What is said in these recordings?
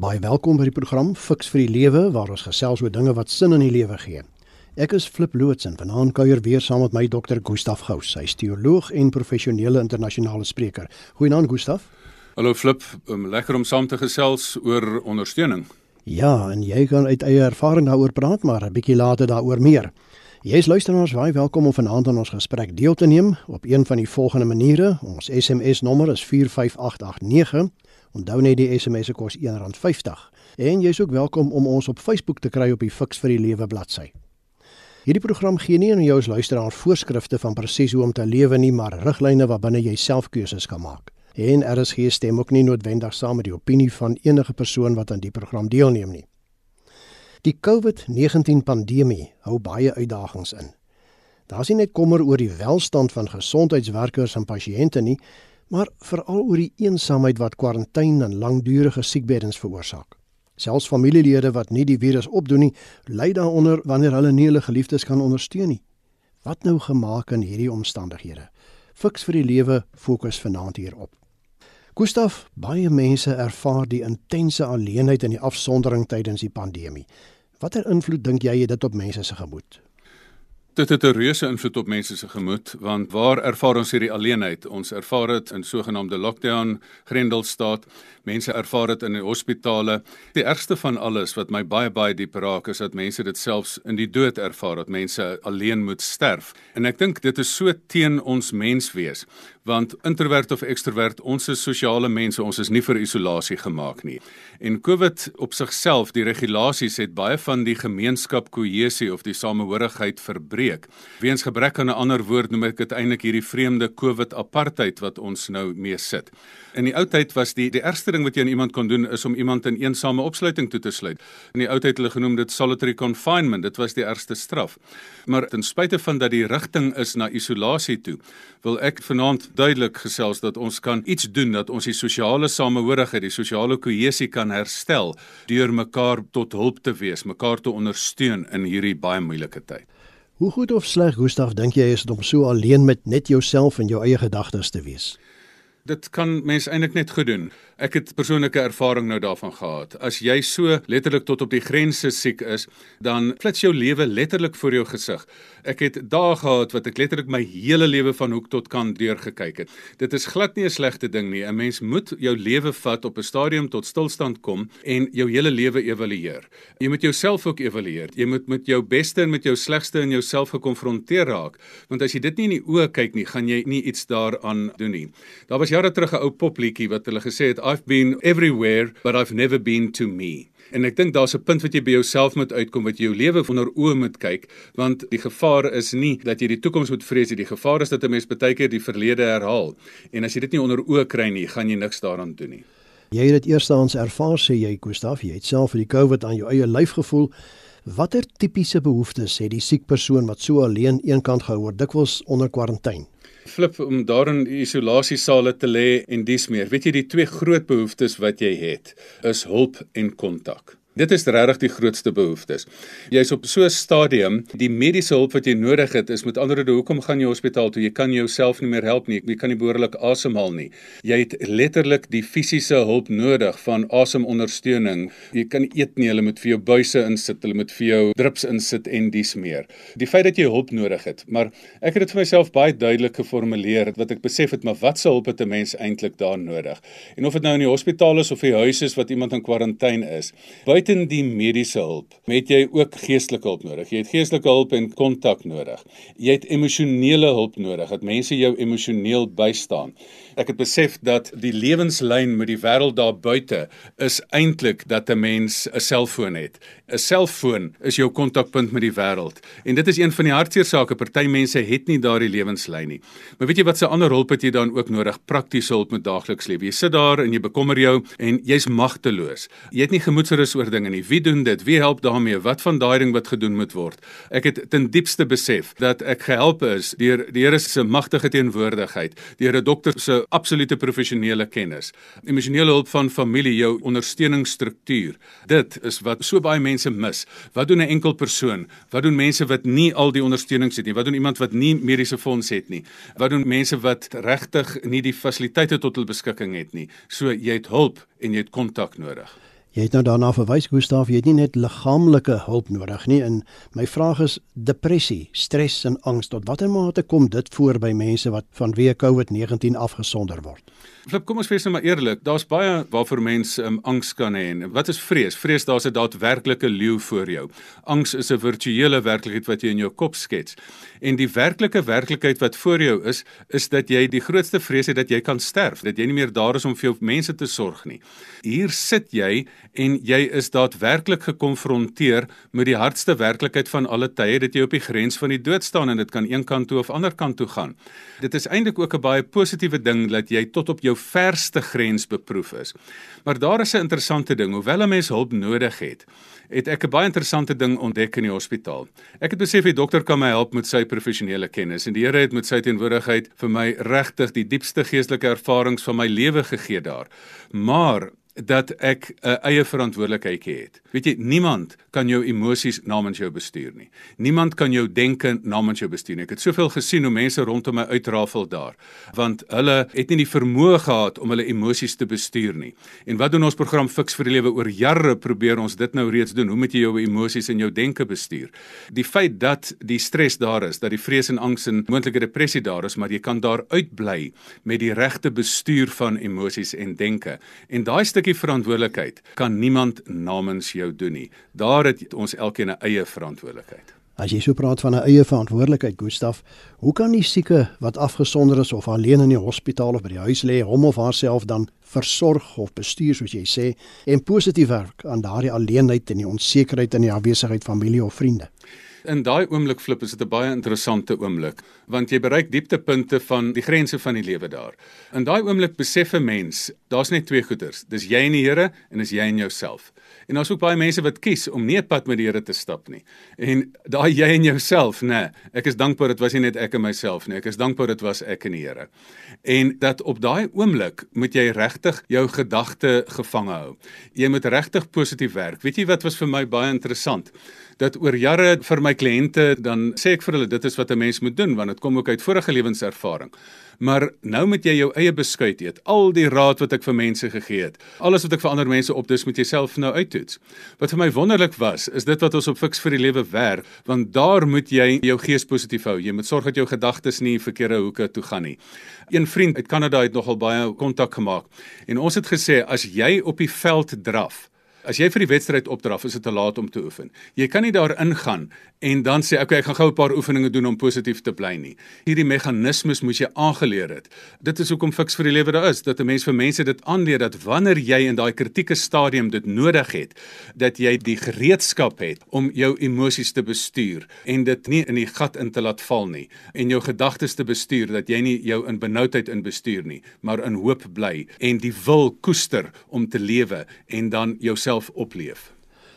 Baie welkom by die program Fix vir die Lewe waar ons gesels oor dinge wat sin in die lewe gee. Ek is Flip Loots en vanaand kuier weer saam met my dokter Gustaf Gous. Hy is teoloog en professionele internasionale spreker. Goeienaand Gustaf. Hallo Flip, um, lekker om saam te gesels oor ondersteuning. Ja, en jy kan uit eie ervaring daaroor praat, maar 'n bietjie later daaroor meer. Jy is luisteraars baie welkom om vanaand aan ons gesprek deel te neem op een van die volgende maniere. Ons SMS nommer is 45889. Onthou net die SMS se kos R1.50. En jy is ook welkom om ons op Facebook te kry op die Fix vir die Lewe bladsy. Hierdie program gee nie aan jou as luisteraar voorskrifte van presies hoe om te lewe nie, maar riglyne waarbinne jy self keuses kan maak. En RSG stem ook nie noodwendig saam met die opinie van enige persoon wat aan die program deelneem nie. Die COVID-19 pandemie hou baie uitdagings in. Daar's nie net kommer oor die welstand van gesondheidswerkers en pasiënte nie, maar veral oor die eensaamheid wat kwarantyne en langdurige siekbeddens veroorsaak. Selfs familielede wat nie die virus opdoen nie, ly daaronder wanneer hulle nie hulle geliefdes kan ondersteun nie. Wat nou gemaak in hierdie omstandighede? Fiks vir die lewe fokus vanaand hierop. Gustaf, baie mense ervaar die intense alleenheid en die afsondering tydens die pandemie. Watter invloed dink jy het dit op mense se gemoed? Dit het 'n reuse invloed op mense se gemoed want waar ervaar ons hierdie alleenheid? Ons ervaar dit in sogenaamde lockdown, grendelstaat. Mense ervaar dit in die hospitale. Die ergste van alles wat my baie baie diep raak is dat mense dit selfs in die dood ervaar dat mense alleen moet sterf. En ek dink dit is so teen ons menswees want introvert of ekstrovert, ons is sosiale mense, ons is nie vir isolasie gemaak nie. En COVID op sigself, die regulasies het baie van die gemeenskap kohesie of die samehorigheid verbreek. Weens gebrek aan 'n ander woord noem ek dit eintlik hierdie vreemde COVID apartheid wat ons nou mee sit. In die ou tyd was die die ergste ding wat jy aan iemand kon doen is om iemand in eensame opsluiting toe te sluit. In die ou tyd hulle genoem dit solitary confinement, dit was die ergste straf. Maar ten spyte van dat die rigting is na isolasie toe, wil ek vanaand duidelik gesels dat ons kan iets doen dat ons die sosiale samehorigheid, die sosiale kohesie kan herstel deur mekaar tot hulp te wees, mekaar te ondersteun in hierdie baie moeilike tyd. Hoe goed of sleg, Gustaf, dink jy is dit om so alleen met net jouself en jou eie gedagtes te wees? Dit kan mens eintlik net goed doen. Ek het persoonlike ervaring nou daarvan gehad. As jy so letterlik tot op die grense siek is, dan flits jou lewe letterlik voor jou gesig. Ek het dae gehad wat ek letterlik my hele lewe van hoek tot kant deurgekyk het. Dit is glad nie 'n slegte ding nie. 'n Mens moet jou lewe vat op 'n stadium tot stilstand kom en jou hele lewe evalueer. Jy moet jouself ook evalueer. Jy moet met jou beste en met jou slegste in jouself gekonfronteer raak, want as jy dit nie in die oë kyk nie, gaan jy nie iets daaraan doen nie. Daar jare terug 'n ou popliedjie wat hulle gesê het I've been everywhere but I've never been to me. En ek dink daar's 'n punt wat jy by jouself moet uitkom wat jy jou lewe onder oë moet kyk, want die gevaar is nie dat jy die toekoms moet vrees nie, die gevaar is dat 'n mens baie keer die verlede herhaal. En as jy dit nie onder oë kry nie, gaan jy niks daaraan doen nie. Jy het dit eerstens ervaar sê jy Gustaf, jy het self vir die COVID aan jou eie lyf gevoel. Watter tipiese behoeftes het die siek persoon wat so alleen eenkant gehou word dikwels onder kwarantyne? Flip om daarin isolasiesale te lê en dis meer. Weet jy die twee groot behoeftes wat jy het is hulp en kontak. Dit is regtig die grootste behoeftes. Jy's op so 'n stadium, die mediese hulp wat jy nodig het is met ander woorde, hoekom gaan jy hospitaal toe? Jy kan jouself nie meer help nie. Jy kan nie behoorlik asemhaal nie. Jy het letterlik die fisiese hulp nodig van asemondersteuning. Jy kan eet nie. Hulle moet vir jou buise insit, hulle moet vir jou drips insit en dis meer. Die feit dat jy hulp nodig het, maar ek het dit vir myself baie duidelik geformuleer wat ek besef het, maar wat se hulp het 'n mens eintlik daar nodig? En of dit nou in die hospitaal is of die huis is wat iemand in kwarantyne is. By buiten die mediese hulp, het jy ook geestelike hulp nodig. Jy het geestelike hulp en kontak nodig. Jy het emosionele hulp nodig, dat mense jou emosioneel bystaan. Ek het besef dat die lewenslyn met die wêreld daar buite is eintlik dat 'n mens 'n selfoon het. 'n Selfoon is jou kontakpunt met die wêreld. En dit is een van die hartseer sake. Party mense het nie daardie lewenslyn nie. Maar weet jy wat se ander hulp het jy dan ook nodig? Praktiese hulp met daagliks lewe. Jy sit daar en jy bekommer jou en jy's magteloos. Jy het nie gemoedsrus oor dinge nie. Wie doen dit? Wie help daarmee? Wat van daai ding wat gedoen moet word? Ek het ten diepste besef dat ek gehelp is deur die Here se magtige teenwoordigheid, deur 'n dokter se absolute professionele kennis, emosionele hulp van familie, jou ondersteuningsstruktuur. Dit is wat so baie mense mis. Wat doen 'n enkel persoon? Wat doen mense wat nie al die ondersteuning het nie? Wat doen iemand wat nie mediese fonds het nie? Wat doen mense wat regtig nie die fasiliteite tot hul beskikking het nie? So jy het hulp en jy het kontak nodig. Jy het nou daarna verwys Gustaf, jy het nie net liggaamlike hulp nodig nie. En my vraag is depressie, stres en angs tot watter mate kom dit voor by mense wat vanweë COVID-19 afgesonder word? Flip, kom ons wees nou maar eerlik. Daar's baie waarvoor mense um, angs kan hê. Wat is vrees? Vrees daar's 'n daadwerklike leeu voor jou. Angs is 'n virtuele werklikheid wat jy in jou kop skets. En die werklike werklikheid wat voor jou is, is dat jy die grootste vrees het dat jy kan sterf, dat jy nie meer daar is om vir jou mense te sorg nie. Hier sit jy en jy is daadwerklik gekonfronteer met die hardste werklikheid van alle tye dat jy op die grens van die dood staan en dit kan een kant toe of ander kant toe gaan. Dit is eintlik ook 'n baie positiewe ding dat jy tot op jou verste grens beproef is. Maar daar is 'n interessante ding, hoewel 'n mens hulp nodig het, het ek 'n baie interessante ding ontdek in die hospitaal. Ek het besef die dokter kan my help met sy professionele kennis en die Here het met sy teenwoordigheid vir my regtig die diepste geestelike ervarings van my lewe gegee daar. Maar dat ek 'n uh, eie verantwoordelikheid het. Weet jy, niemand kan jou emosies namens jou bestuur nie. Niemand kan jou denke namens jou bestuur nie. Ek het soveel gesien hoe mense rondom my uitrafel daar, want hulle het nie die vermoë gehad om hulle emosies te bestuur nie. En wat doen ons program Fix vir die Lewe oor jare probeer ons dit nou reeds doen. Hoe moet jy jou emosies en jou denke bestuur? Die feit dat die stres daar is, dat die vrees en angs en moontlike depressie daar is, maar jy kan daar uitbly met die regte bestuur van emosies en denke. En daai stukkie verantwoordelikheid kan niemand namens jou doen nie. Daar het ons elkeen 'n eie verantwoordelikheid. As jy so praat van 'n eie verantwoordelikheid, Gustaf, hoe kan die sieke wat afgesonder is of alleen in die hospitaal of by die huis lê, hom of haarself dan versorg of bestuur soos jy sê en positief werk aan daardie alleenheid en die onsekerheid in die afwesigheid van familie of vriende? In daai oomblik flip is dit 'n baie interessante oomblik want jy bereik dieptepunte van die grense van die lewe daar. In daai oomblik besef 'n mens, daar's net twee goeders. Dis jy en die Here en dis jy en jouself. En daar's ook baie mense wat kies om nie 'n pad met die Here te stap nie. En daai jy en jouself, nê. Nee, ek is dankbaar dit was nie net ek en myself nie. Ek is dankbaar dit was ek en die Here. En dat op daai oomblik moet jy regtig jou gedagte gevange hou. Jy moet regtig positief werk. Weet jy wat was vir my baie interessant? Dat oor jare vir my kliënte dan sê ek vir hulle dit is wat 'n mens moet doen want dit kom ook uit vorige lewenservaring. Maar nou moet jy jou eie beskuit eet. Al die raad wat ek vir mense gegee het, alles wat ek vir ander mense opdis met jouself nou uittoets. Wat vir my wonderlik was, is dit wat ons op Fix vir die Lewe werk, want daar moet jy jou gees positief hou. Jy moet sorg dat jou gedagtes nie verkeerde hoeke toe gaan nie. Een vriend uit Kanada het nogal baie kontak gemaak en ons het gesê as jy op die veld draf As jy vir die wedstryd opdraf, is dit te laat om te oefen. Jy kan nie daar ingaan en dan sê okay, ek gaan gou 'n paar oefeninge doen om positief te bly nie. Hierdie meganismes moet jy aangeleer het. Dit is hoekom fiks vir die lewe daar is, dat 'n mens vir mense dit aanleer dat wanneer jy in daai kritieke stadium dit nodig het, dat jy die gereedskap het om jou emosies te bestuur en dit nie in die gat in te laat val nie en jou gedagtes te bestuur dat jy nie jou in benoudheid in bestuur nie, maar in hoop bly en die wil koester om te lewe en dan jouself self opleef.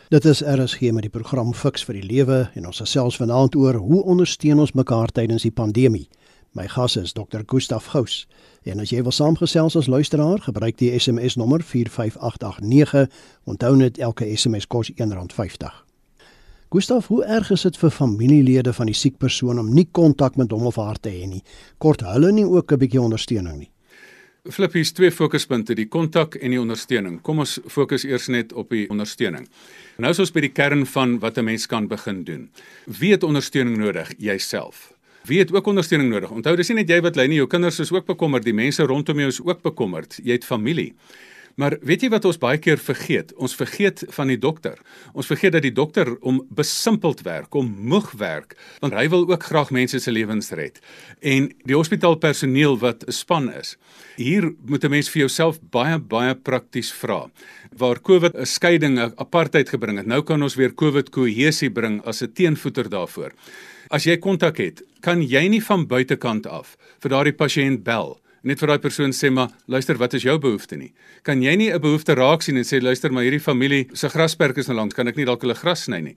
Dit is RSG met die program Fix vir die Lewe en ons gesels vanaand oor hoe ondersteun ons mekaar tydens die pandemie. My gas is Dr. Gustaf Gous. En as jy wil saamgesels as luisteraar, gebruik die SMS nommer 45889. Onthou net elke SMS kos R1.50. Gustaf, hoe erg is dit vir familielede van die siek persoon om nie kontak met hom of haar te hê nie? Kort hulle nie ook 'n bietjie ondersteuning nie? Flip hier's twee fokuspunte, die kontak en die ondersteuning. Kom ons fokus eers net op die ondersteuning. Nou is ons by die kern van wat 'n mens kan begin doen. Wie het ondersteuning nodig? Jouself. Wie het ook ondersteuning nodig? Onthou, dis nie net jy wat ly nie, jou kinders is ook bekommerd, die mense rondom jou is ook bekommerd. Jy het familie. Maar weet jy wat ons baie keer vergeet? Ons vergeet van die dokter. Ons vergeet dat die dokter om besimpeld werk, om moeg werk, want hy wil ook graag mense se lewens red. En die hospitaalpersoneel wat 'n span is. Hier moet 'n mens vir jouself baie baie prakties vra. Waar COVID 'n skeiding, 'n apartheid gebring het, nou kan ons weer COVID kohesie bring as 'n teenvoeter daarvoor. As jy kontak het, kan jy nie van buitekant af vir daardie pasiënt bel net vir daai persoon sê maar luister wat is jou behoefte nie? Kan jy nie 'n behoefte raak sien en sê luister maar hierdie familie se grasperk is nou langs. Kan ek nie dalk hulle gras sny nie?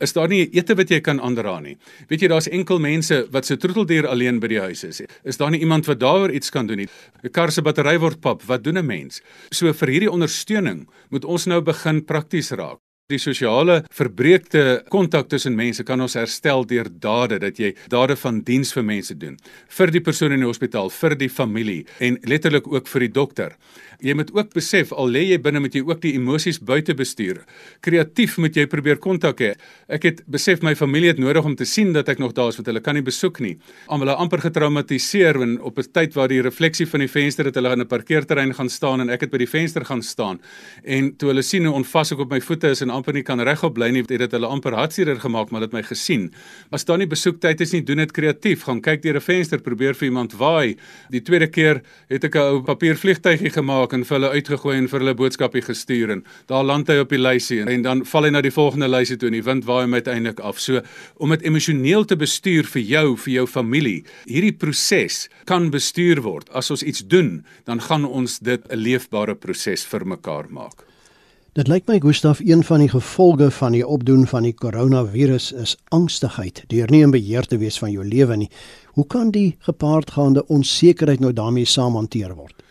Is daar nie ete wat jy kan aandra nie? Weet jy daar's enkel mense wat se troeteldier alleen by die huis is. Is daar nie iemand wat daaroor iets kan doen nie? 'n kar se battery word pap. Wat doen 'n mens? So vir hierdie ondersteuning moet ons nou begin prakties raak Die sosiale verbreekte kontak tussen mense kan ons herstel deur dade dat jy dade van diens vir mense doen vir die persoon in die hospitaal, vir die familie en letterlik ook vir die dokter. Jy moet ook besef al lê jy binne moet jy ook die emosies buite bestuur. Kreatief moet jy probeer kontak hê. Ek het besef my familie het nodig om te sien dat ek nog daar is want hulle kan nie besoek nie. Om hulle amper getraumatiseer en op 'n tyd waar die refleksie van die venster het hulle in 'n parkeerterrein gaan staan en ek het by die venster gaan staan. En toe hulle sien hoe onvas ek op my voete is en amper nie kan regop bly nie, het dit hulle amper hartseer gemaak maar dit my gesien. As daar nie besoektyd is nie, doen dit kreatief. Gaan kyk deur 'n venster, probeer vir iemand waai. Die tweede keer het ek 'n ou papiervliegtuigie gemaak en vir hulle uitgegooi en vir hulle boodskapie gestuur en daar land hy op die lysie en dan val hy na die volgende lysie toe en die wind waai hom uiteindelik af. So om dit emosioneel te bestuur vir jou, vir jou familie, hierdie proses kan bestuur word. As ons iets doen, dan gaan ons dit 'n leefbare proses vir mekaar maak. Dit lyk my Gustaf een van die gevolge van die opdoen van die koronavirus is angstigheid deur nie in beheer te wees van jou lewe nie. Hoe kan die gepaardgaande onsekerheid nou daarmee saam hanteer word?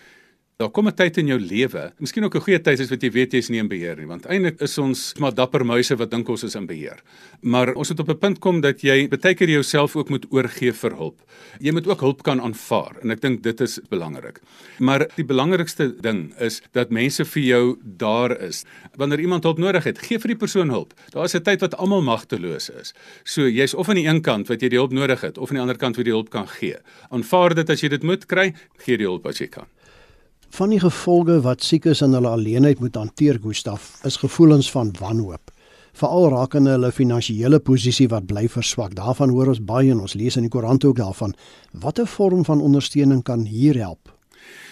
Daar kom 'n tyd in jou lewe, miskien ook 'n goeie tyd is wat jy weet jy is nie in beheer nie, want eintlik is ons maar dapper muise wat dink ons is in beheer. Maar ons moet op 'n punt kom dat jy baie keer jouself ook moet oorgee vir hulp. Jy moet ook hulp kan aanvaar en ek dink dit is belangrik. Maar die belangrikste ding is dat mense vir jou daar is. Wanneer iemand hulp nodig het, gee vir die persoon hulp. Daar is 'n tyd wat almal magteloos is. So jy's of aan die een kant wat jy die hulp nodig het of aan die ander kant wie die hulp kan gee. Aanvaar dit as jy dit moet kry, gee die hulp as jy kan. Van die gevolge wat siekes in hulle alleenheid moet hanteer, Gustaf, is gevoelens van wanhoop. Veral rakende hulle finansiële posisie wat bly verswak. Daarvan hoor ons baie en ons lees in die koerant ook daarvan. Watter vorm van ondersteuning kan hier help?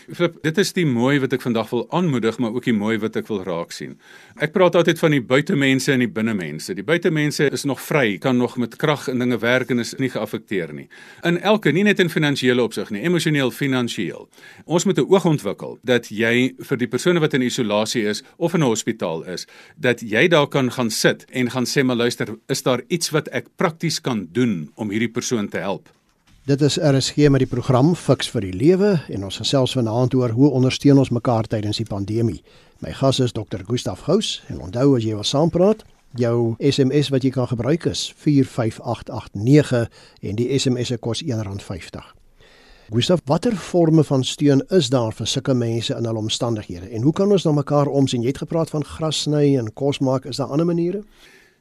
Flip, dit is die mooi wat ek vandag wil aanmoedig, maar ook die mooi wat ek wil raak sien. Ek praat altyd van die buitemense en die binnemense. Die buitemense is nog vry, kan nog met krag en dinge werk en is nie geaffekteer nie. In elke, nie net in finansiële opsig nie, emosioneel, finansiëel. Ons moet 'n oog ontwikkel dat jy vir die persone wat in isolasie is of in 'n hospitaal is, dat jy daar kan gaan sit en gaan sê maar luister, is daar iets wat ek prakties kan doen om hierdie persoon te help? Dit is RSG met die program Fix vir die Lewe en ons gesels vanaand oor hoe ondersteun ons mekaar tydens die pandemie. My gas is Dr. Gustaf Gous en onthou as jy wil saampraat, jou SMS wat jy kan gebruik is 45889 en die SMS se kos R1.50. Gustaf, watter forme van steun is daar vir sulke mense in hulle omstandighede en hoe kan ons na mekaar omsien? Jy het gepraat van gras sny en kos maak, is daar ander maniere?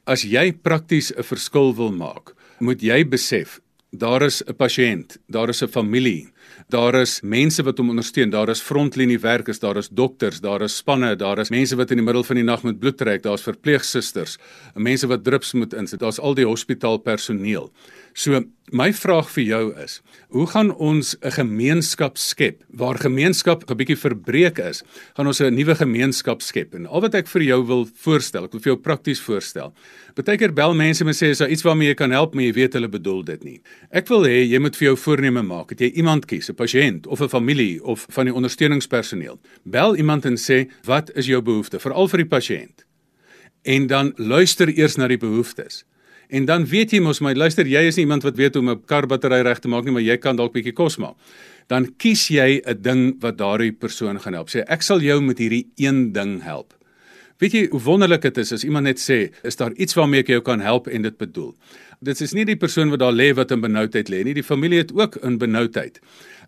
As jy prakties 'n verskil wil maak, moet jy besef Daar is 'n pasiënt, daar is 'n familie, daar is mense wat hom ondersteun, daar is frontliniewerkers, daar is dokters, daar is spanne, daar is mense wat in die middel van die nag moet bloed trek, daar's verpleegsusters, mense wat drups moet insit, daar's al die hospitaalpersoneel. So my vraag vir jou is, hoe gaan ons 'n gemeenskap skep waar gemeenskap 'n bietjie verbreek is? Gaan ons 'n nuwe gemeenskap skep? En al wat ek vir jou wil voorstel, ek wil vir jou prakties voorstel. Partykeer bel mense en sê is daar iets waarmee jy kan help, maar jy weet hulle bedoel dit nie. Ek wil hê jy moet vir jou voorneme maak. Het jy iemand kies, pasiënt of 'n familie of van die ondersteuningspersoneel? Bel iemand en sê, "Wat is jou behoefte?" Veral vir die pasiënt. En dan luister eers na die behoeftes. En dan weet jy mos my luister jy is nie iemand wat weet hoe om 'n karbattery reg te maak nie maar jy kan dalk bietjie kos maak. Dan kies jy 'n ding wat daardie persoon gaan help. Sê ek sal jou met hierdie een ding help. Weet jy hoe wonderlik dit is as iemand net sê is daar iets waarmee ek jou kan help en dit bedoel. Dit is nie die persoon wat daar lê wat in benoudheid lê nie, die familie het ook in benoudheid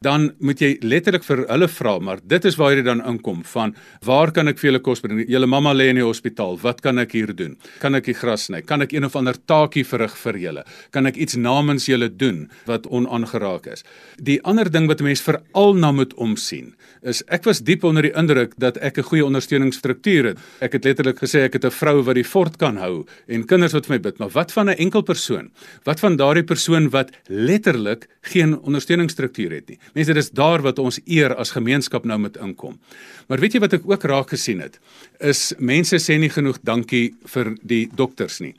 dan moet jy letterlik vir hulle vra, maar dit is waar jy dan inkom van waar kan ek vir julle kos bring? Julle mamma lê in die hospitaal. Wat kan ek hier doen? Kan ek die gras sny? Kan ek een of ander taakie verrig vir julle? Kan ek iets namens julle doen wat onaangeraak is? Die ander ding wat 'n mens veral na moet omsien, is ek was diep onder die indruk dat ek 'n goeie ondersteuningsstruktuur het. Ek het letterlik gesê ek het 'n vrou wat die fort kan hou en kinders wat vir my bid, maar wat van 'n enkel persoon? Wat van daardie persoon wat letterlik geen ondersteuningsstruktuur het nie? Mense, dit is daar wat ons eer as gemeenskap nou met inkom. Maar weet jy wat ek ook raak gesien het? Is mense sê nie genoeg dankie vir die dokters nie.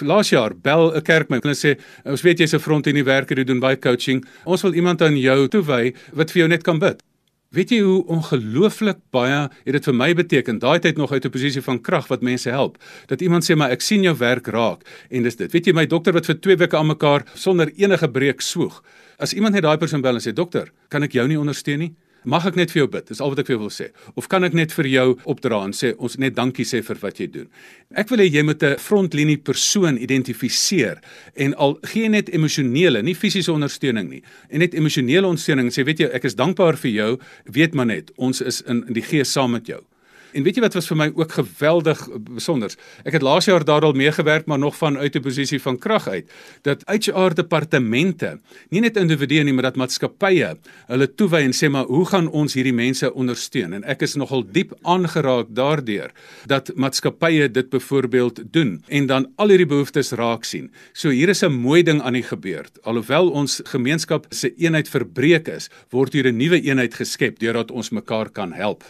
Laas jaar bel 'n kerk my en sê ons weet jy's 'n frontlinie werker, jy doen baie coaching. Ons wil iemand aan jou toewy wat vir jou net kan bid. Weet jy hoe ongelooflik baie het dit vir my beteken daai tyd nog uit 'n posisie van krag wat mense help dat iemand sê maar ek sien jou werk raak. En dis dit. Weet jy my dokter wat vir 2 weke aan mekaar sonder enige breek swoeg as iemand net daai persoon bel en sê dokter kan ek jou nie ondersteun nie Mag ek net vir jou bid? Dis al wat ek vir jou wil sê. Of kan ek net vir jou opdra en sê ons net dankie sê vir wat jy doen? Ek wil hê jy moet 'n frontlinie persoon identifiseer en al gee net emosionele, nie fisiese ondersteuning nie, en net emosionele ondersteuning sê weet jy ek is dankbaar vir jou, weet maar net ons is in, in die gees saam met jou. En weet jy wat was vir my ook geweldig besonder? Ek het laas jaar daar al meegewerk maar nog van uit 'n posisie van krag uit dat HR departemente, nie net individue nie, maar dat maatskappye hulle toewy en sê maar hoe gaan ons hierdie mense ondersteun? En ek is nogal diep aangeraak daardeur dat maatskappye dit byvoorbeeld doen en dan al hierdie behoeftes raak sien. So hier is 'n mooi ding aan die gebeur. Alhoewel ons gemeenskap se eenheid verbreek is, word hier 'n nuwe eenheid geskep deurdat ons mekaar kan help.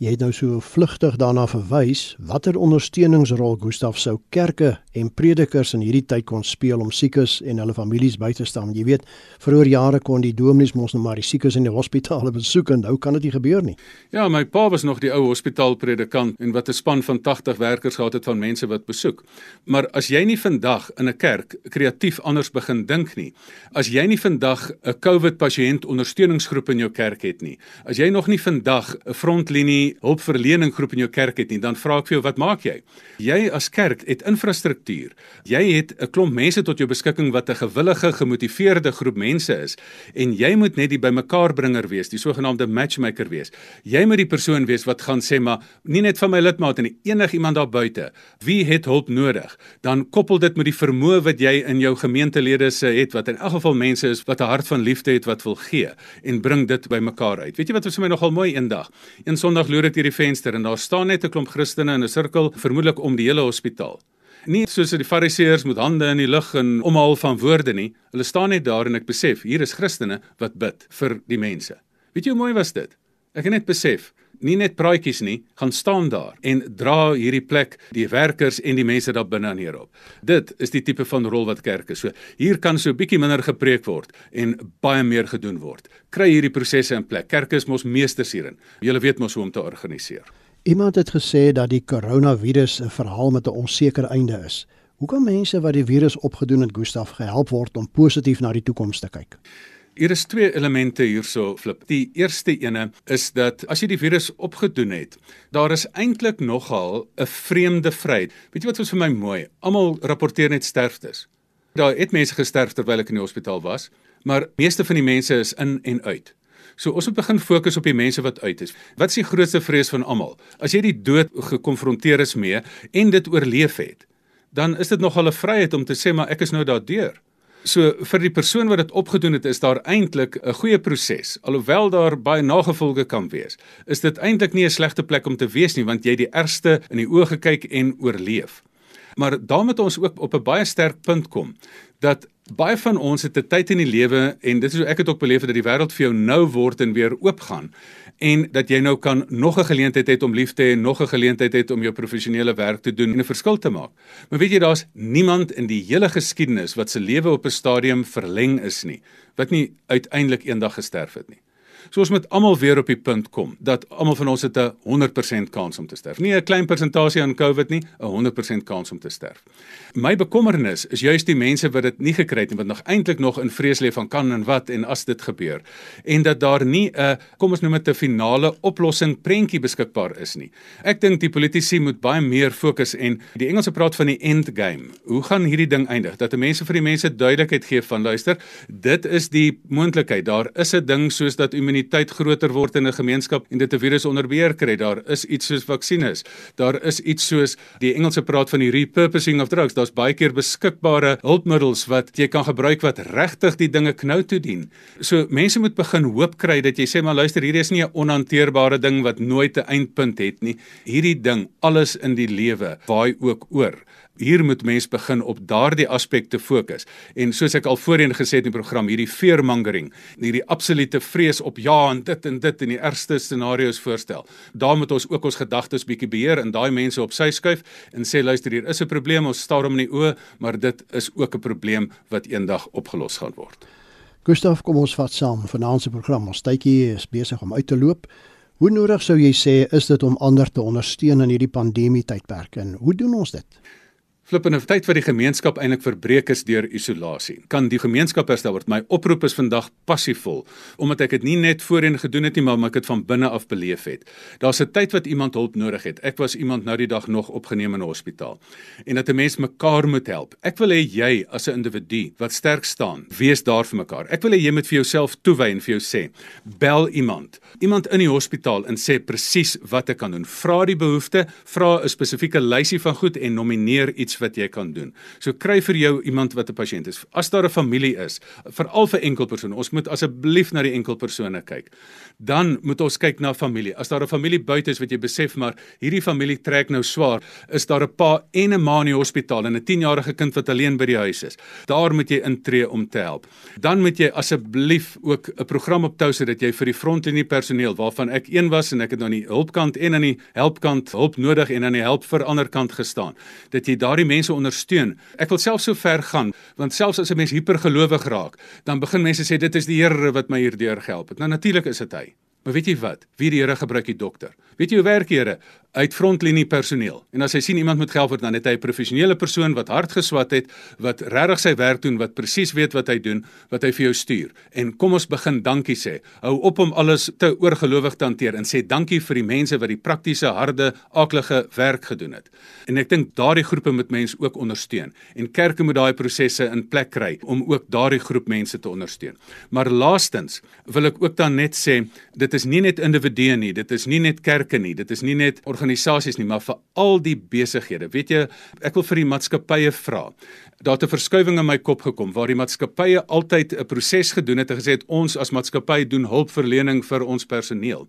Jy het nou so vlugtig daarna verwys watter ondersteuningsrol Gustaf sou kerke en predikers in hierdie tyd kon speel om siekes en hulle families by te staan. Jy weet, vroeër jare kon die dominees mos nou maar die siekes in die hospitale besoek en nou kan dit nie gebeur nie. Ja, my pa was nog die ou hospitaalpredikant en wat 'n span van 80 werkers gehad het van mense wat besoek. Maar as jy nie vandag in 'n kerk kreatief anders begin dink nie, as jy nie vandag 'n COVID pasiënt ondersteuningsgroep in jou kerk het nie, as jy nog nie vandag 'n frontlinie hulpverlening groep in jou kerk het nie, dan vra ek vir jou, wat maak jy? Jy as kerk het infrastruktuur. Jy het 'n klomp mense tot jou beskikking wat 'n gewillige, gemotiveerde groep mense is en jy moet net die bymekaarbringer wees, die sogenaamde matchmaker wees. Jy moet die persoon wees wat gaan sê maar nie net van my lidmaat en enig iemand daar buite. Wie het hulp nodig? Dan koppel dit met die vermoë wat jy in jou gemeentelede se het wat in elk geval mense is wat 'n hart van liefde het wat wil gee en bring dit bymekaar uit. Weet jy wat was vir my nogal mooi eendag? Een Sondag loer ek deur die venster en daar staan net 'n klomp Christene in 'n sirkel, vermoedelik om die hele hospitaal. Nie soos die fariseërs met hande in die lug en omhaal van woorde nie. Hulle staan net daar en ek besef, hier is Christene wat bid vir die mense. Weet jy hoe mooi was dit? Ek het net besef, nie net praatjies nie, gaan staan daar en dra hierdie plek die werkers en die mense daar binne aan hierop. Dit is die tipe van rol wat kerk is. So hier kan so bietjie minder gepreek word en baie meer gedoen word. Kry hierdie prosesse in plek. Kerk is mos meesters hierin. Julle weet mos hoe om te organiseer. Iemand het gesê dat die koronavirus 'n verhaal met 'n onseker einde is. Hoe kan mense wat die virus opgedoen het, Gustaf, gehelp word om positief na die toekoms te kyk? Hier is twee elemente hierso flip. Die eerste ene is dat as jy die virus opgedoen het, daar is eintlik nogal 'n vreemde vryheid. Weet jy wat was vir my mooi? Almal rapporteer net sterftes. Daar het mense gesterf terwyl ek in die hospitaal was, maar meeste van die mense is in en uit. So ons moet begin fokus op die mense wat uit is. Wat is die grootste vrees van almal? As jy die dood gekonfronteer is mee en dit oorleef het, dan is dit nogal 'n vryheid om te sê maar ek is nou daardeur. So vir die persoon wat dit opgedoen het, is daar eintlik 'n goeie proses. Alhoewel daar baie nagevolge kan wees, is dit eintlik nie 'n slegte plek om te wees nie, want jy het die ergste in die oë gekyk en oorleef. Maar daarmee het ons ook op 'n baie sterk punt kom dat baie van ons het 'n tyd in die lewe en dit is hoe ek dit ook beleef dat die wêreld vir jou nou word en weer oopgaan en dat jy nou kan nog 'n geleentheid hê om lief te hê nog 'n geleentheid hê om jou professionele werk te doen en 'n verskil te maak. Maar weet jy daar's niemand in die hele geskiedenis wat se lewe op 'n stadium verleng is nie, wat nie uiteindelik eendag gesterf het nie. So ons moet almal weer op die punt kom dat almal van ons het 'n 100% kans om te sterf. Nie 'n klein persentasie aan COVID nie, 'n 100% kans om te sterf. My bekommernis is juist die mense wat dit nie gekry het nie wat nog eintlik nog in vrees leef van kan en wat en as dit gebeur en dat daar nie 'n kom ons noem dit 'n finale oplossing prentjie beskikbaar is nie. Ek dink die politici moet baie meer fokus en die Engelse praat van die end game. Hoe gaan hierdie ding eindig? Dat mense vir die mense duidelikheid gee van luister, dit is die moontlikheid. Daar is 'n ding soos dat immuniteit immuniteit groter word in 'n gemeenskap en dit 'n virus onder beheer kry. Daar is iets soos vaksines. Daar is iets soos die Engelse praat van die repurposing of drugs. Daar's baie keer beskikbare hulpmiddels wat jy kan gebruik wat regtig die dinge knou toe dien. So mense moet begin hoop kry dat jy sê maar luister, hierdie is nie 'n onhanteerbare ding wat nooit 'n eindpunt het nie. Hierdie ding, alles in die lewe, waai ook oor hier moet mens begin op daardie aspekte fokus. En soos ek al voorheen gesê het in die program, hierdie fearmongering, hierdie absolute vrees op ja en dit en dit en die ergste scenario's voorstel. Daar moet ons ook ons gedagtes bietjie beheer en daai mense op sy skuif en sê luister hier is 'n probleem, ons staar hom in die oë, maar dit is ook 'n probleem wat eendag opgelos gaan word. Gustav, kom ons vat saam. Vanaand se program, ons tydjie is besig om uit te loop. Hoe nodig sou jy sê is dit om ander te ondersteun in hierdie pandemie tydperk en hoe doen ons dit? Flip in 'n tyd wat die gemeenskap eintlik verbreek is deur isolasie. Kan die gemeenskap herstel word? My oproep is vandag passievol, omdat ek dit nie net voorheen gedoen het nie, maar omdat ek dit van binne af beleef het. Daar's 'n tyd wat iemand hulp nodig het. Ek was iemand nou die dag nog opgeneem in 'n hospitaal. En dat 'n mens mekaar moet help. Ek wil hê jy as 'n individu wat sterk staan, wees daar vir mekaar. Ek wil hê jy moet vir jouself toewy en vir jou sê, bel iemand. Iemand in die hospitaal en sê presies wat ek kan doen. Vra die behoefte, vra 'n spesifieke lysie van goed en nomineer iets wat jy kan doen. So kry vir jou iemand wat 'n pasiënt is. As daar 'n familie is, veral vir enkelpersone, ons moet asseblief na die enkelpersone kyk. Dan moet ons kyk na familie. As daar 'n familie buite is wat jy besef maar hierdie familie trek nou swaar, is daar 'n pa en 'n ma in die hospitaal en 'n 10-jarige kind wat alleen by die huis is. Daar moet jy intree om te help. Dan moet jy asseblief ook 'n program optou sodat jy vir die frontlinie personeel waarvan ek een was en ek het aan die hulpkant en aan die helpkant hulp nodig en aan die help vir ander kant gestaan, dat jy daardie mense ondersteun. Ek wil self so ver gaan want selfs as 'n mens hipergelowig raak, dan begin mense sê dit is die Here wat my hierdeur gehelp het. Nou natuurlik is dit hy. Maar weet jy wat? Wie die Here gebruik die dokter. Weet jy hoe werk die Here? uit frontlinie personeel. En as hy sien iemand moet gehelp word, dan het hy 'n professionele persoon wat hard geswat het, wat regtig sy werk doen, wat presies weet wat hy doen, wat hy vir jou stuur. En kom ons begin dankie sê. Hou op om alles te oorgelowig te hanteer en sê dankie vir die mense wat die praktiese, harde, aaklige werk gedoen het. En ek dink daardie groepe moet mense ook ondersteun en kerke moet daai prosesse in plek kry om ook daardie groep mense te ondersteun. Maar laastens wil ek ook dan net sê, dit is nie net individue nie, dit is nie net kerke nie, dit is nie net organisasies nie, maar vir al die besighede. Weet jy, ek wil vir die maatskappye vra. Daar het 'n verskywing in my kop gekom waar die maatskappye altyd 'n proses gedoen het en gesê het ons as maatskappy doen hulpverlening vir ons personeel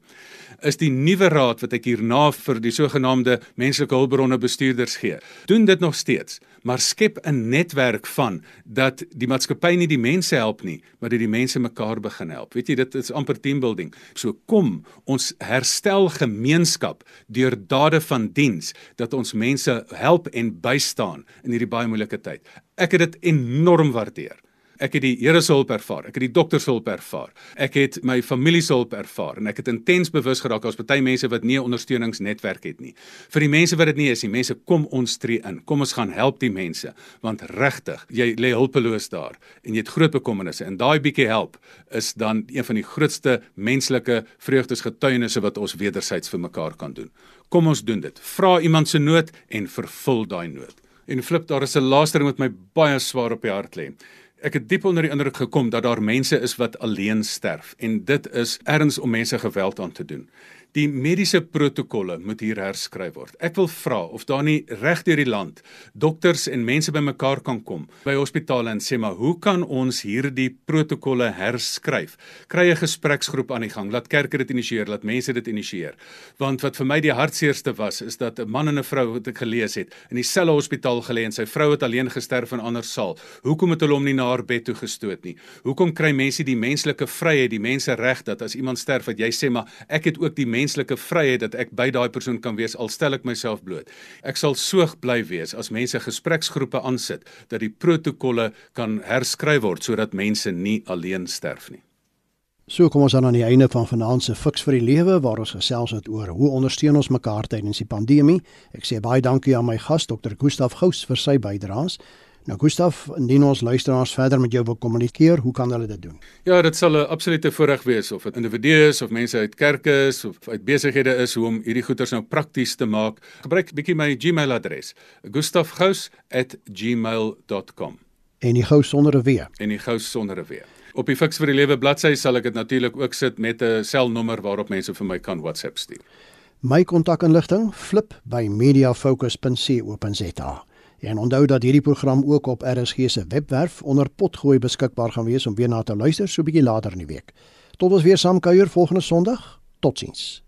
is die nuwe raad wat ek hierna vir die sogenaamde menslike hulpbronne bestuurders gee. Doen dit nog steeds, maar skep 'n netwerk van dat die maatskappy nie die mense help nie, maar dat die mense mekaar begin help. Weet jy, dit is amper team building. So kom, ons herstel gemeenskap deur dade van diens dat ons mense help en bystaan in hierdie baie moeilike tyd. Ek het dit enorm waardeer. Ek het die Here se hulp ervaar. Ek het die dokter se hulp ervaar. Ek het my familie se hulp ervaar en ek het intens bewus geraak as baie mense wat nie 'n ondersteuningsnetwerk het nie. Vir die mense wat dit nie is nie, mense kom ons tree in. Kom ons gaan help die mense want regtig, jy lê hulpeloos daar en jy het groot bekommernisse en daai bietjie help is dan een van die grootste menslike vreugdesgetuienisse wat ons wedersyds vir mekaar kan doen. Kom ons doen dit. Vra iemand se nood en vervul daai nood. En flip, daar is 'n laaste ding wat my baie swaar op die hart lê ek het diep onder die indruk gekom dat daar mense is wat alleen sterf en dit is erns om mense geweld aan te doen. Die mediese protokolle moet hier herskryf word. Ek wil vra of daar nie reg deur die land dokters en mense bymekaar kan kom by hospitale en sê maar hoe kan ons hierdie protokolle herskryf? Kry 'n gespreksgroep aan die gang, laat kerke dit initieer, laat mense dit initieer. Want wat vir my die hartseerste was is dat 'n man en 'n vrou wat ek gelees het in dieselfde hospitaal gelê en sy vrou het alleen gesterf in 'n ander saal. Hoekom het hulle hom nie na haar bed toe gestoot nie? Hoekom kry mense die menslike vryheid, die mense reg dat as iemand sterf dat jy sê maar ek het ook die menslike vryheid dat ek by daai persoon kan wees al stel ek myself bloot. Ek sal so bly wees as mense gespreksgroepe aansit dat die protokolle kan herskryf word sodat mense nie alleen sterf nie. So kom ons dan aan die einde van vanaand se Fix vir die Lewe waar ons gesels het oor hoe ondersteun ons mekaar tydens die pandemie. Ek sê baie dankie aan my gas Dr. Gustaf Gous vir sy bydraes. Nou Gustaf, indien ons luisteraars verder met jou wil kommunikeer, hoe kan hulle dit doen? Ja, dit sal 'n absolute voorreg wees of dit individue is of mense uit kerke is of uit besighede is hoe om hierdie goeders nou prakties te maak. Gebruik bietjie my Gmail adres: gustafgous@gmail.com. En die gous sonder 'n w. En die gous sonder 'n w. Op die Fix vir die Lewe bladsy sal ek dit natuurlik ook sit met 'n selnommer waarop mense vir my kan WhatsApp stuur. My kontakinligting flip by mediafocus.co.za. En onthou dat hierdie program ook op RSG se webwerf onder potgooi beskikbaar gaan wees om weer na te luister so 'n bietjie later in die week. Tot ons weer saam kuier volgende Sondag. Totsiens.